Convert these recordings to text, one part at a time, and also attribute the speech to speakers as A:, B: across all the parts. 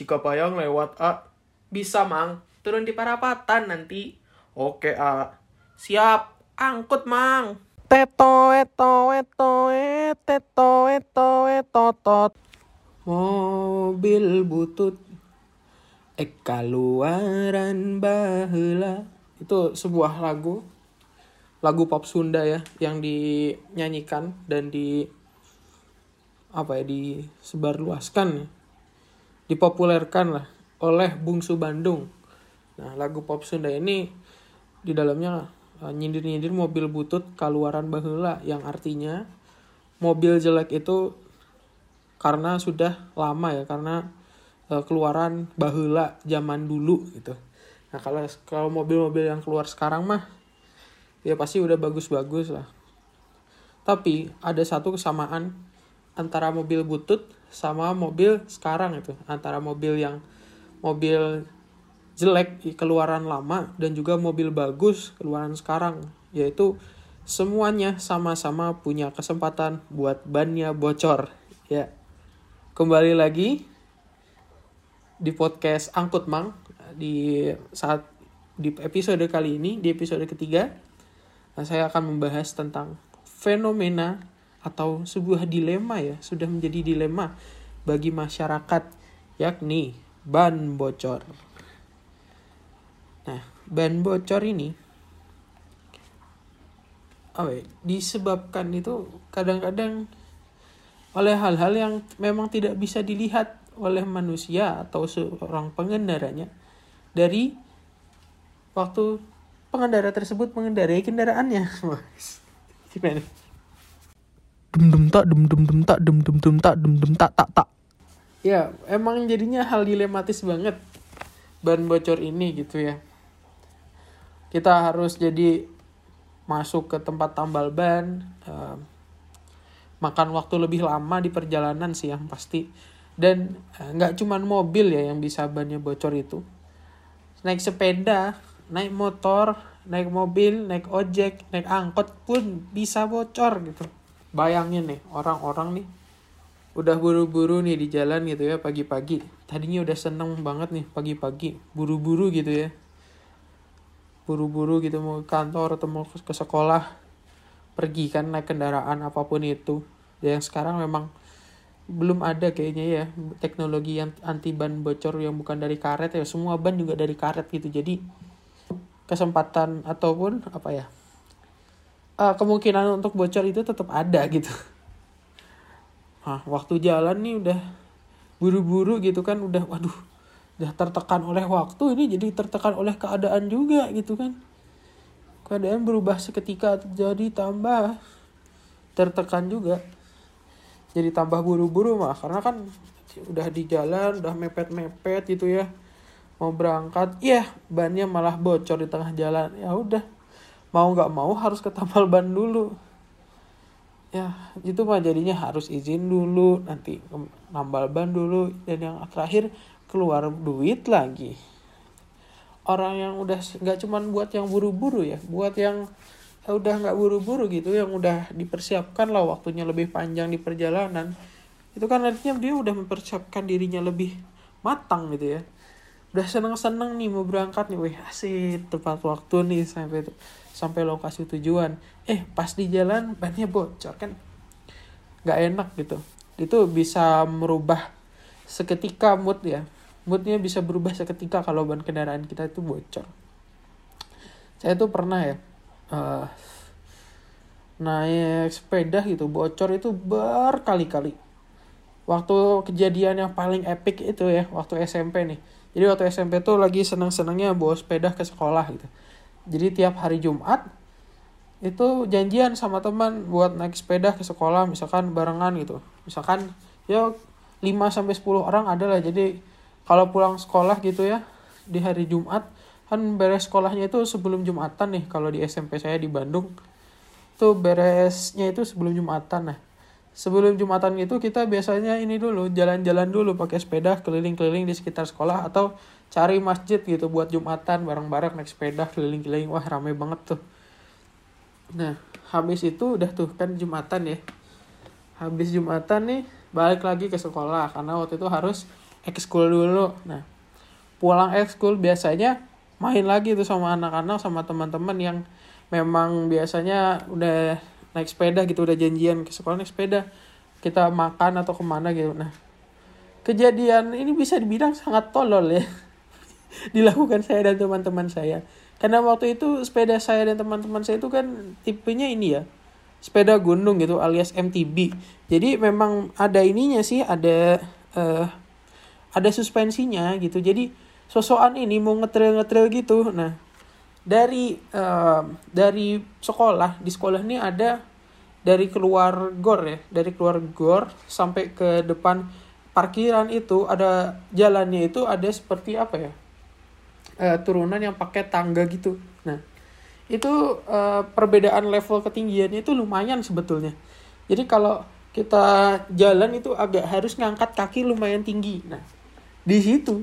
A: Jika Payang lewat A, bisa Mang. Turun di Parapatan nanti. Oke A. Siap. Angkut Mang. Teto eto eto e, teto eto eto tot. Mobil butut Eka luaran bahula Itu sebuah lagu Lagu pop Sunda ya Yang dinyanyikan dan di Apa ya Disebarluaskan Dipopulerkan lah Oleh Bungsu Bandung. Nah lagu pop Sunda ini Di dalamnya eh, nyindir-nyindir mobil butut kaluaran bahula Yang artinya Mobil jelek itu karena sudah lama ya karena uh, keluaran bahula zaman dulu gitu. Nah kalau kalau mobil-mobil yang keluar sekarang mah ya pasti udah bagus-bagus lah. Tapi ada satu kesamaan antara mobil butut sama mobil sekarang itu. Antara mobil yang mobil jelek keluaran lama dan juga mobil bagus keluaran sekarang. Yaitu semuanya sama-sama punya kesempatan buat bannya bocor. Ya. Kembali lagi di podcast Angkut Mang di saat di episode kali ini di episode ketiga saya akan membahas tentang fenomena atau sebuah dilema ya sudah menjadi dilema bagi masyarakat yakni ban bocor. Nah, ban bocor ini oh, disebabkan itu kadang-kadang oleh hal-hal yang memang tidak bisa dilihat oleh manusia atau seorang pengendaranya dari waktu pengendara tersebut mengendarai kendaraannya. Gimana? Dum dum tak dum dum dum tak dum dum dum tak dum dum tak tak tak. Ya, emang jadinya hal dilematis banget ban bocor ini gitu ya. Kita harus jadi masuk ke tempat tambal ban, uh, makan waktu lebih lama di perjalanan sih yang pasti dan eh, nggak cuman mobil ya yang bisa bannya bocor itu naik sepeda naik motor naik mobil naik ojek naik angkot pun bisa bocor gitu bayangin nih orang-orang nih udah buru-buru nih di jalan gitu ya pagi-pagi. Tadinya udah seneng banget nih pagi-pagi buru-buru gitu ya. Buru-buru gitu mau ke kantor atau mau ke sekolah pergi kan naik kendaraan apa pun itu. Yang sekarang memang belum ada kayaknya ya teknologi yang anti ban bocor yang bukan dari karet ya semua ban juga dari karet gitu. Jadi kesempatan ataupun apa ya uh, kemungkinan untuk bocor itu tetap ada gitu. Nah waktu jalan nih udah buru-buru gitu kan udah waduh udah tertekan oleh waktu ini jadi tertekan oleh keadaan juga gitu kan. Keadaan berubah seketika jadi tambah tertekan juga. Jadi tambah buru-buru mah karena kan udah di jalan udah mepet-mepet gitu ya. Mau berangkat iya bannya malah bocor di tengah jalan. Ya udah mau nggak mau harus ke tambal ban dulu. Ya itu mah jadinya harus izin dulu nanti nambal ban dulu dan yang terakhir keluar duit lagi. Orang yang udah nggak cuman buat yang buru-buru ya buat yang ya udah nggak buru-buru gitu yang udah dipersiapkan lah waktunya lebih panjang di perjalanan itu kan artinya dia udah mempersiapkan dirinya lebih matang gitu ya udah seneng-seneng nih mau berangkat nih. Wih asik tepat waktu nih sampai sampai lokasi tujuan. Eh pas di jalan bannya bocor kan. Nggak enak gitu. Itu bisa merubah seketika mood ya. Moodnya bisa berubah seketika kalau ban kendaraan kita itu bocor. Saya tuh pernah ya uh, naik sepeda gitu bocor itu berkali-kali. Waktu kejadian yang paling epic itu ya waktu SMP nih jadi waktu SMP tuh lagi seneng-senengnya bawa sepeda ke sekolah gitu. Jadi tiap hari Jumat itu janjian sama teman buat naik sepeda ke sekolah misalkan barengan gitu. Misalkan ya 5 sampai 10 orang ada lah. Jadi kalau pulang sekolah gitu ya di hari Jumat kan beres sekolahnya itu sebelum Jumatan nih. Kalau di SMP saya di Bandung tuh beresnya itu sebelum Jumatan nah sebelum Jumatan itu kita biasanya ini dulu jalan-jalan dulu pakai sepeda keliling-keliling di sekitar sekolah atau cari masjid gitu buat Jumatan bareng-bareng naik sepeda keliling-keliling. Wah rame banget tuh. Nah habis itu udah tuh kan Jumatan ya. Habis Jumatan nih balik lagi ke sekolah karena waktu itu harus ekskul dulu. Nah pulang ekskul biasanya main lagi tuh sama anak-anak sama teman-teman yang memang biasanya udah naik sepeda gitu udah janjian ke sekolah naik sepeda kita makan atau ke mana gitu. Nah kejadian ini bisa dibilang sangat tolol ya. Dilakukan saya dan teman-teman saya. Karena waktu itu sepeda saya dan teman-teman saya itu kan tipenya ini ya sepeda gunung gitu alias MTB jadi memang ada ininya sih ada uh, ada suspensinya gitu. Jadi sosokan ini mau ngetrail ngetrail gitu. Nah dari uh, dari sekolah di sekolah ini ada dari keluar gor ya dari keluar gor sampai ke depan parkiran itu ada jalannya itu ada seperti apa ya? Uh, turunan yang pakai tangga gitu. Nah itu uh, perbedaan level ketinggiannya itu lumayan sebetulnya. Jadi kalau kita jalan itu agak harus ngangkat kaki lumayan tinggi. Nah di situ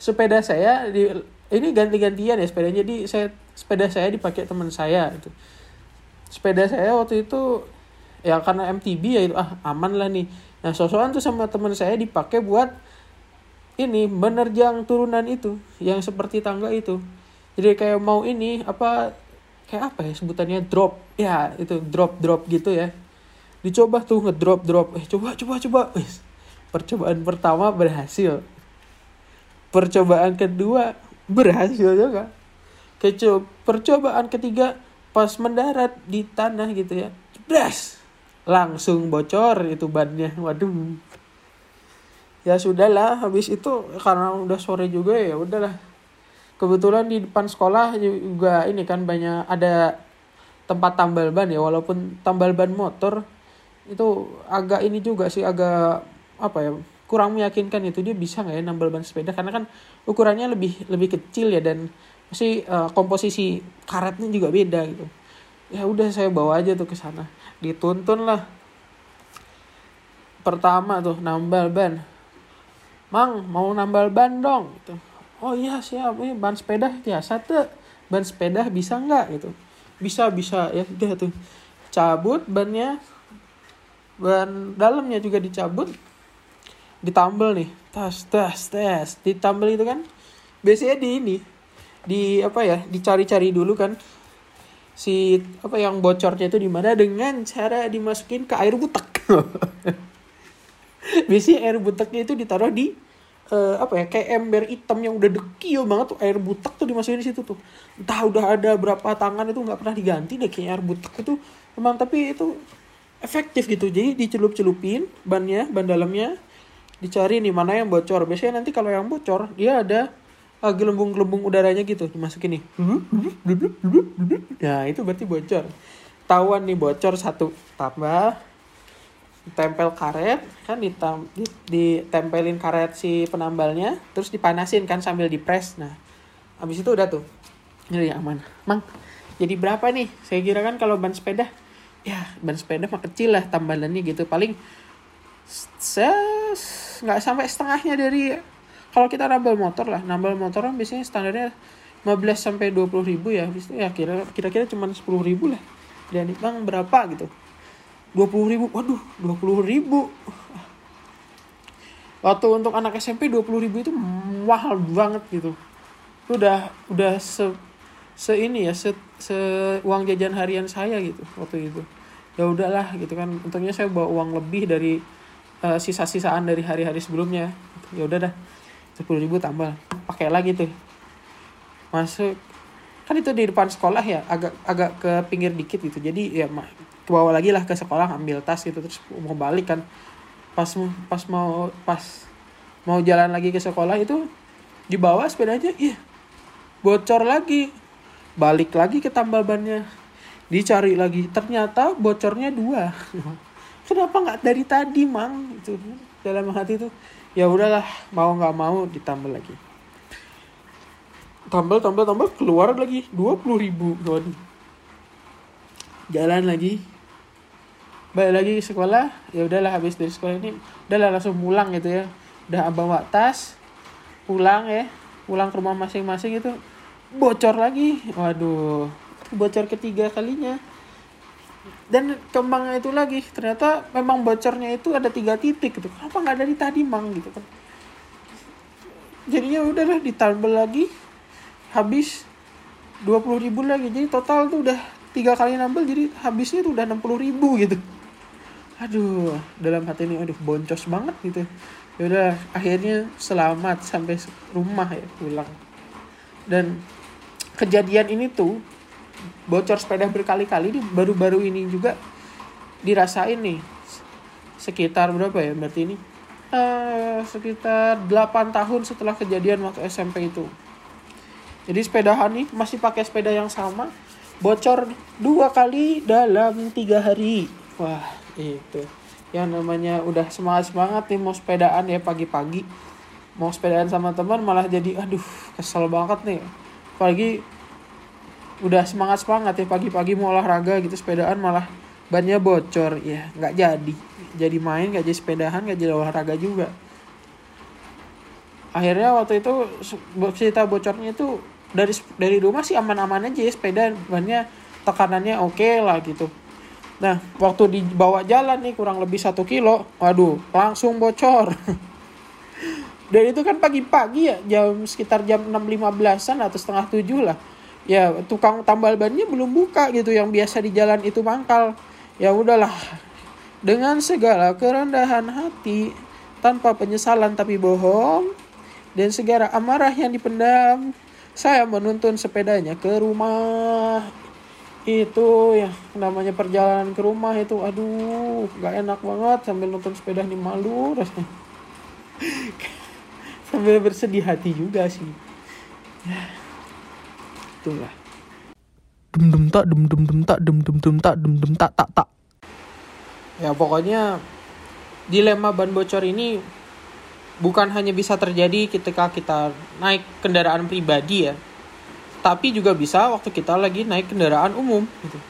A: sepeda saya di ini ganti-gantian ya sepedanya jadi saya sepeda saya dipakai teman saya itu sepeda saya waktu itu ya karena MTB ya itu ah aman lah nih. Nah sosokan tuh sama teman saya dipakai buat ini menerjang turunan itu yang seperti tangga itu. Jadi kayak mau ini apa kayak apa ya sebutannya drop. Ya itu drop drop gitu ya. Dicoba tuh ngedrop drop. Eh coba coba coba. Percobaan pertama berhasil. Percobaan kedua berhasil juga. Kecoba percobaan ketiga pas mendarat di tanah gitu ya. Bras langsung bocor itu bannya. Waduh. Ya sudahlah habis itu karena udah sore juga ya udahlah. Kebetulan di depan sekolah juga ini kan banyak ada tempat tambal ban ya walaupun tambal ban motor itu agak ini juga sih agak apa ya kurang meyakinkan itu dia bisa nggak ya nambal ban sepeda? Karena kan ukurannya lebih lebih kecil ya dan masih uh, komposisi karetnya juga beda gitu. Ya udah saya bawa aja tuh ke sana. Dituntun lah. Pertama tuh nambal ban. Mang mau nambal ban dong gitu. Oh iya siap. Ini ban sepeda biasa tuh ban sepeda bisa nggak? gitu. Bisa bisa. Ya udah tuh. Cabut bannya. Ban dalamnya juga dicabut ditambel nih. Tas tas tes ditambel itu kan biasanya di ini di apa ya dicari-cari dulu kan. Si apa yang bocornya itu di mana dengan cara dimasukin ke air butek. Biasanya air buteknya itu ditaruh di uh, apa ya kayak ember hitam yang udah dekil banget tuh. Air butek tuh dimasukin di situ tuh. Entah udah ada berapa tangan itu nggak pernah diganti deh kayak air butek itu. Memang tapi itu efektif gitu. Jadi dicelup-celupin bannya ban dalamnya dicari nih mana yang bocor. Biasanya nanti kalau yang bocor dia ada uh, gelembung-gelembung udaranya gitu dimasukin nih. Nah itu berarti bocor. Tahuan nih bocor satu. Tambah tempel karet kan ditam, di, ditempelin karet si penambalnya terus dipanasin kan sambil dipres nah habis itu udah tuh. Ini aman. Mang jadi berapa nih? Saya kira kan kalau ban sepeda ya ban sepeda mah kecil lah tambalannya gitu. Paling nggak sampai setengahnya dari kalau kita nambal motor lah nambal motor kan biasanya standarnya 15 sampai 20 ribu ya itu ya kira kira kira cuma 10 ribu lah. Dan bang berapa gitu? 20 ribu waduh 20 ribu. Waktu untuk anak SMP 20 ribu itu mahal banget gitu. Itu udah udah se se ini ya se, se uang jajan harian saya gitu waktu itu. Ya udahlah gitu kan untungnya saya bawa uang lebih dari uh, sisa-sisaan dari hari-hari sebelumnya. Ya udah dah sepuluh ribu tambah. Pakai lagi tuh. Masuk. Kan itu di depan sekolah ya agak agak ke pinggir dikit gitu. Jadi ya bawa lagi lah ke sekolah ambil tas gitu terus mau balik kan. Pas pas mau pas mau jalan lagi ke sekolah itu dibawa sepedanya iya bocor lagi. Balik lagi ke tambal bannya. Dicari lagi. Ternyata bocornya dua kenapa nggak dari tadi mang? Itu dalam hati itu ya udahlah mau nggak mau ditambah lagi. Tambah tambah tambah keluar lagi. Dua puluh ribu don jalan lagi. Balik lagi ke sekolah. Ya udahlah habis dari sekolah ini udahlah langsung pulang gitu ya. Udah bawa tas pulang ya. Pulang ke rumah masing-masing itu bocor lagi. Waduh bocor ketiga kalinya dan kembangnya itu lagi ternyata memang bocornya itu ada tiga titik gitu. Kenapa nggak dari tadi mang? Gitu kan. Jadinya udahlah ditambah lagi habis 20 ribu lagi. Jadi total tuh udah tiga kali nambel jadi habisnya tuh udah 60 ribu gitu. Aduh dalam hati ini aduh boncos banget gitu. Ya udah akhirnya selamat sampai rumah ya pulang. Dan kejadian ini tuh bocor sepeda berkali-kali di baru-baru ini juga dirasain nih. Sekitar berapa ya berarti ini? Uh, sekitar 8 tahun setelah kejadian waktu SMP itu. Jadi sepedahan nih masih pakai sepeda yang sama bocor dua kali dalam tiga hari. Wah itu. Yang namanya udah semangat semangat nih mau sepedaan ya pagi-pagi. Mau sepedaan sama teman malah jadi aduh kesel banget nih. Apalagi udah semangat semangat ya pagi-pagi mau olahraga gitu sepedaan malah bannya bocor ya nggak jadi jadi main nggak jadi sepedahan nggak jadi olahraga juga akhirnya waktu itu cerita bocornya itu dari dari rumah sih aman-aman aja ya sepeda bannya tekanannya oke okay lah gitu Nah, waktu dibawa jalan nih kurang lebih satu kilo, waduh, langsung bocor. Dan itu kan pagi-pagi ya, jam sekitar jam 6.15an atau setengah tujuh lah. Ya, tukang tambal bannya belum buka gitu, yang biasa di jalan itu mangkal. Ya udahlah, dengan segala kerendahan hati, tanpa penyesalan tapi bohong, dan segala amarah yang dipendam, saya menuntun sepedanya ke rumah. Itu ya namanya perjalanan ke rumah itu aduh gak enak banget sambil nonton sepeda nih malu rasanya. Sambil bersedih hati juga sih ya itulah dum dum tak dum dum dum tak dum dum dum tak dum dum tak tak tak ya pokoknya dilema ban bocor ini bukan hanya bisa terjadi ketika kita naik kendaraan pribadi ya tapi juga bisa waktu kita lagi naik kendaraan umum gitu.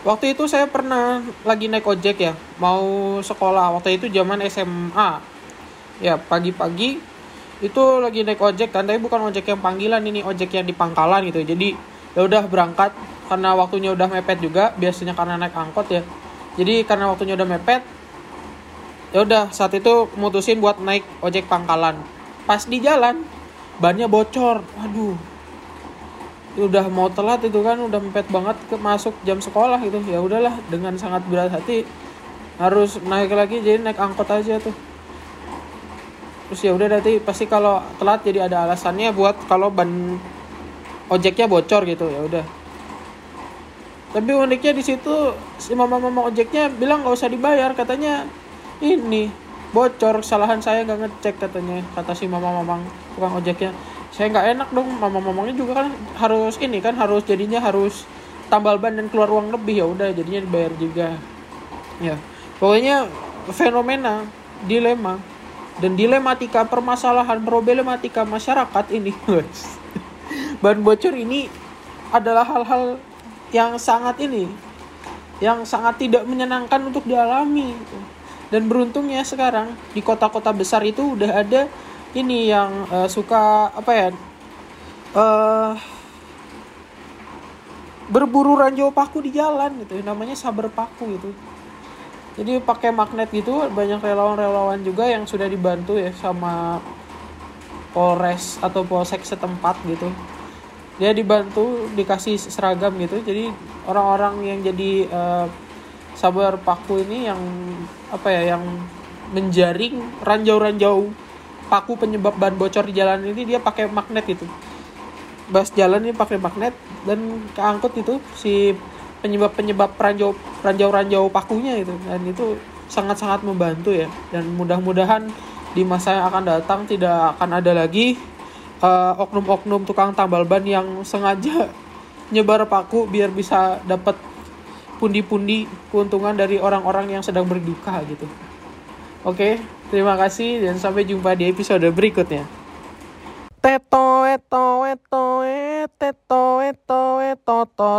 A: Waktu itu saya pernah lagi naik ojek ya, mau sekolah. Waktu itu zaman SMA. Ya, pagi-pagi itu lagi naik ojek kan, tapi bukan ojek yang panggilan ini, ojek yang di pangkalan gitu. Jadi ya udah berangkat karena waktunya udah mepet juga, biasanya karena naik angkot ya. Jadi karena waktunya udah mepet, ya udah saat itu mutusin buat naik ojek pangkalan. Pas di jalan, bannya bocor. Waduh, udah mau telat itu kan udah mepet banget ke masuk jam sekolah gitu ya udahlah dengan sangat berat hati harus naik lagi jadi naik angkot aja tuh terus ya udah nanti pasti kalau telat jadi ada alasannya buat kalau ban ojeknya bocor gitu ya udah. Tapi uniknya di situ si mama mama ojeknya bilang nggak usah dibayar katanya ini bocor kesalahan saya nggak ngecek katanya kata si mama mamang tukang ojeknya. Saya nggak enak dong mama mamangnya juga kan harus ini kan harus jadinya harus tambal ban dan keluar uang lebih ya udah jadinya dibayar juga. Ya pokoknya fenomena dilema dan dilematika permasalahan problematika masyarakat ini ban bocor ini adalah hal-hal yang sangat ini yang sangat tidak menyenangkan untuk dialami. Dan beruntungnya sekarang di kota-kota besar itu udah ada ini yang uh, suka apa ya uh, berburu ranjau paku di jalan gitu. Namanya saber paku gitu jadi pakai magnet gitu banyak relawan-relawan juga yang sudah dibantu ya sama Polres atau Polsek setempat gitu. Dia dibantu dikasih seragam gitu. Jadi orang-orang yang jadi uh, sabar paku ini yang apa ya yang menjaring ranjau-ranjau paku penyebab ban bocor di jalan ini dia pakai magnet itu bas jalan ini pakai magnet dan keangkut itu si penyebab penyebab ranjau ranjau ranjau pakunya itu dan itu sangat sangat membantu ya dan mudah-mudahan di masa yang akan datang tidak akan ada lagi uh, oknum-oknum tukang tambal ban yang sengaja nyebar paku biar bisa dapat pundi-pundi keuntungan dari orang-orang yang sedang berduka gitu. Oke, terima kasih dan sampai jumpa di episode berikutnya. Teto eto eto eto eto eto eto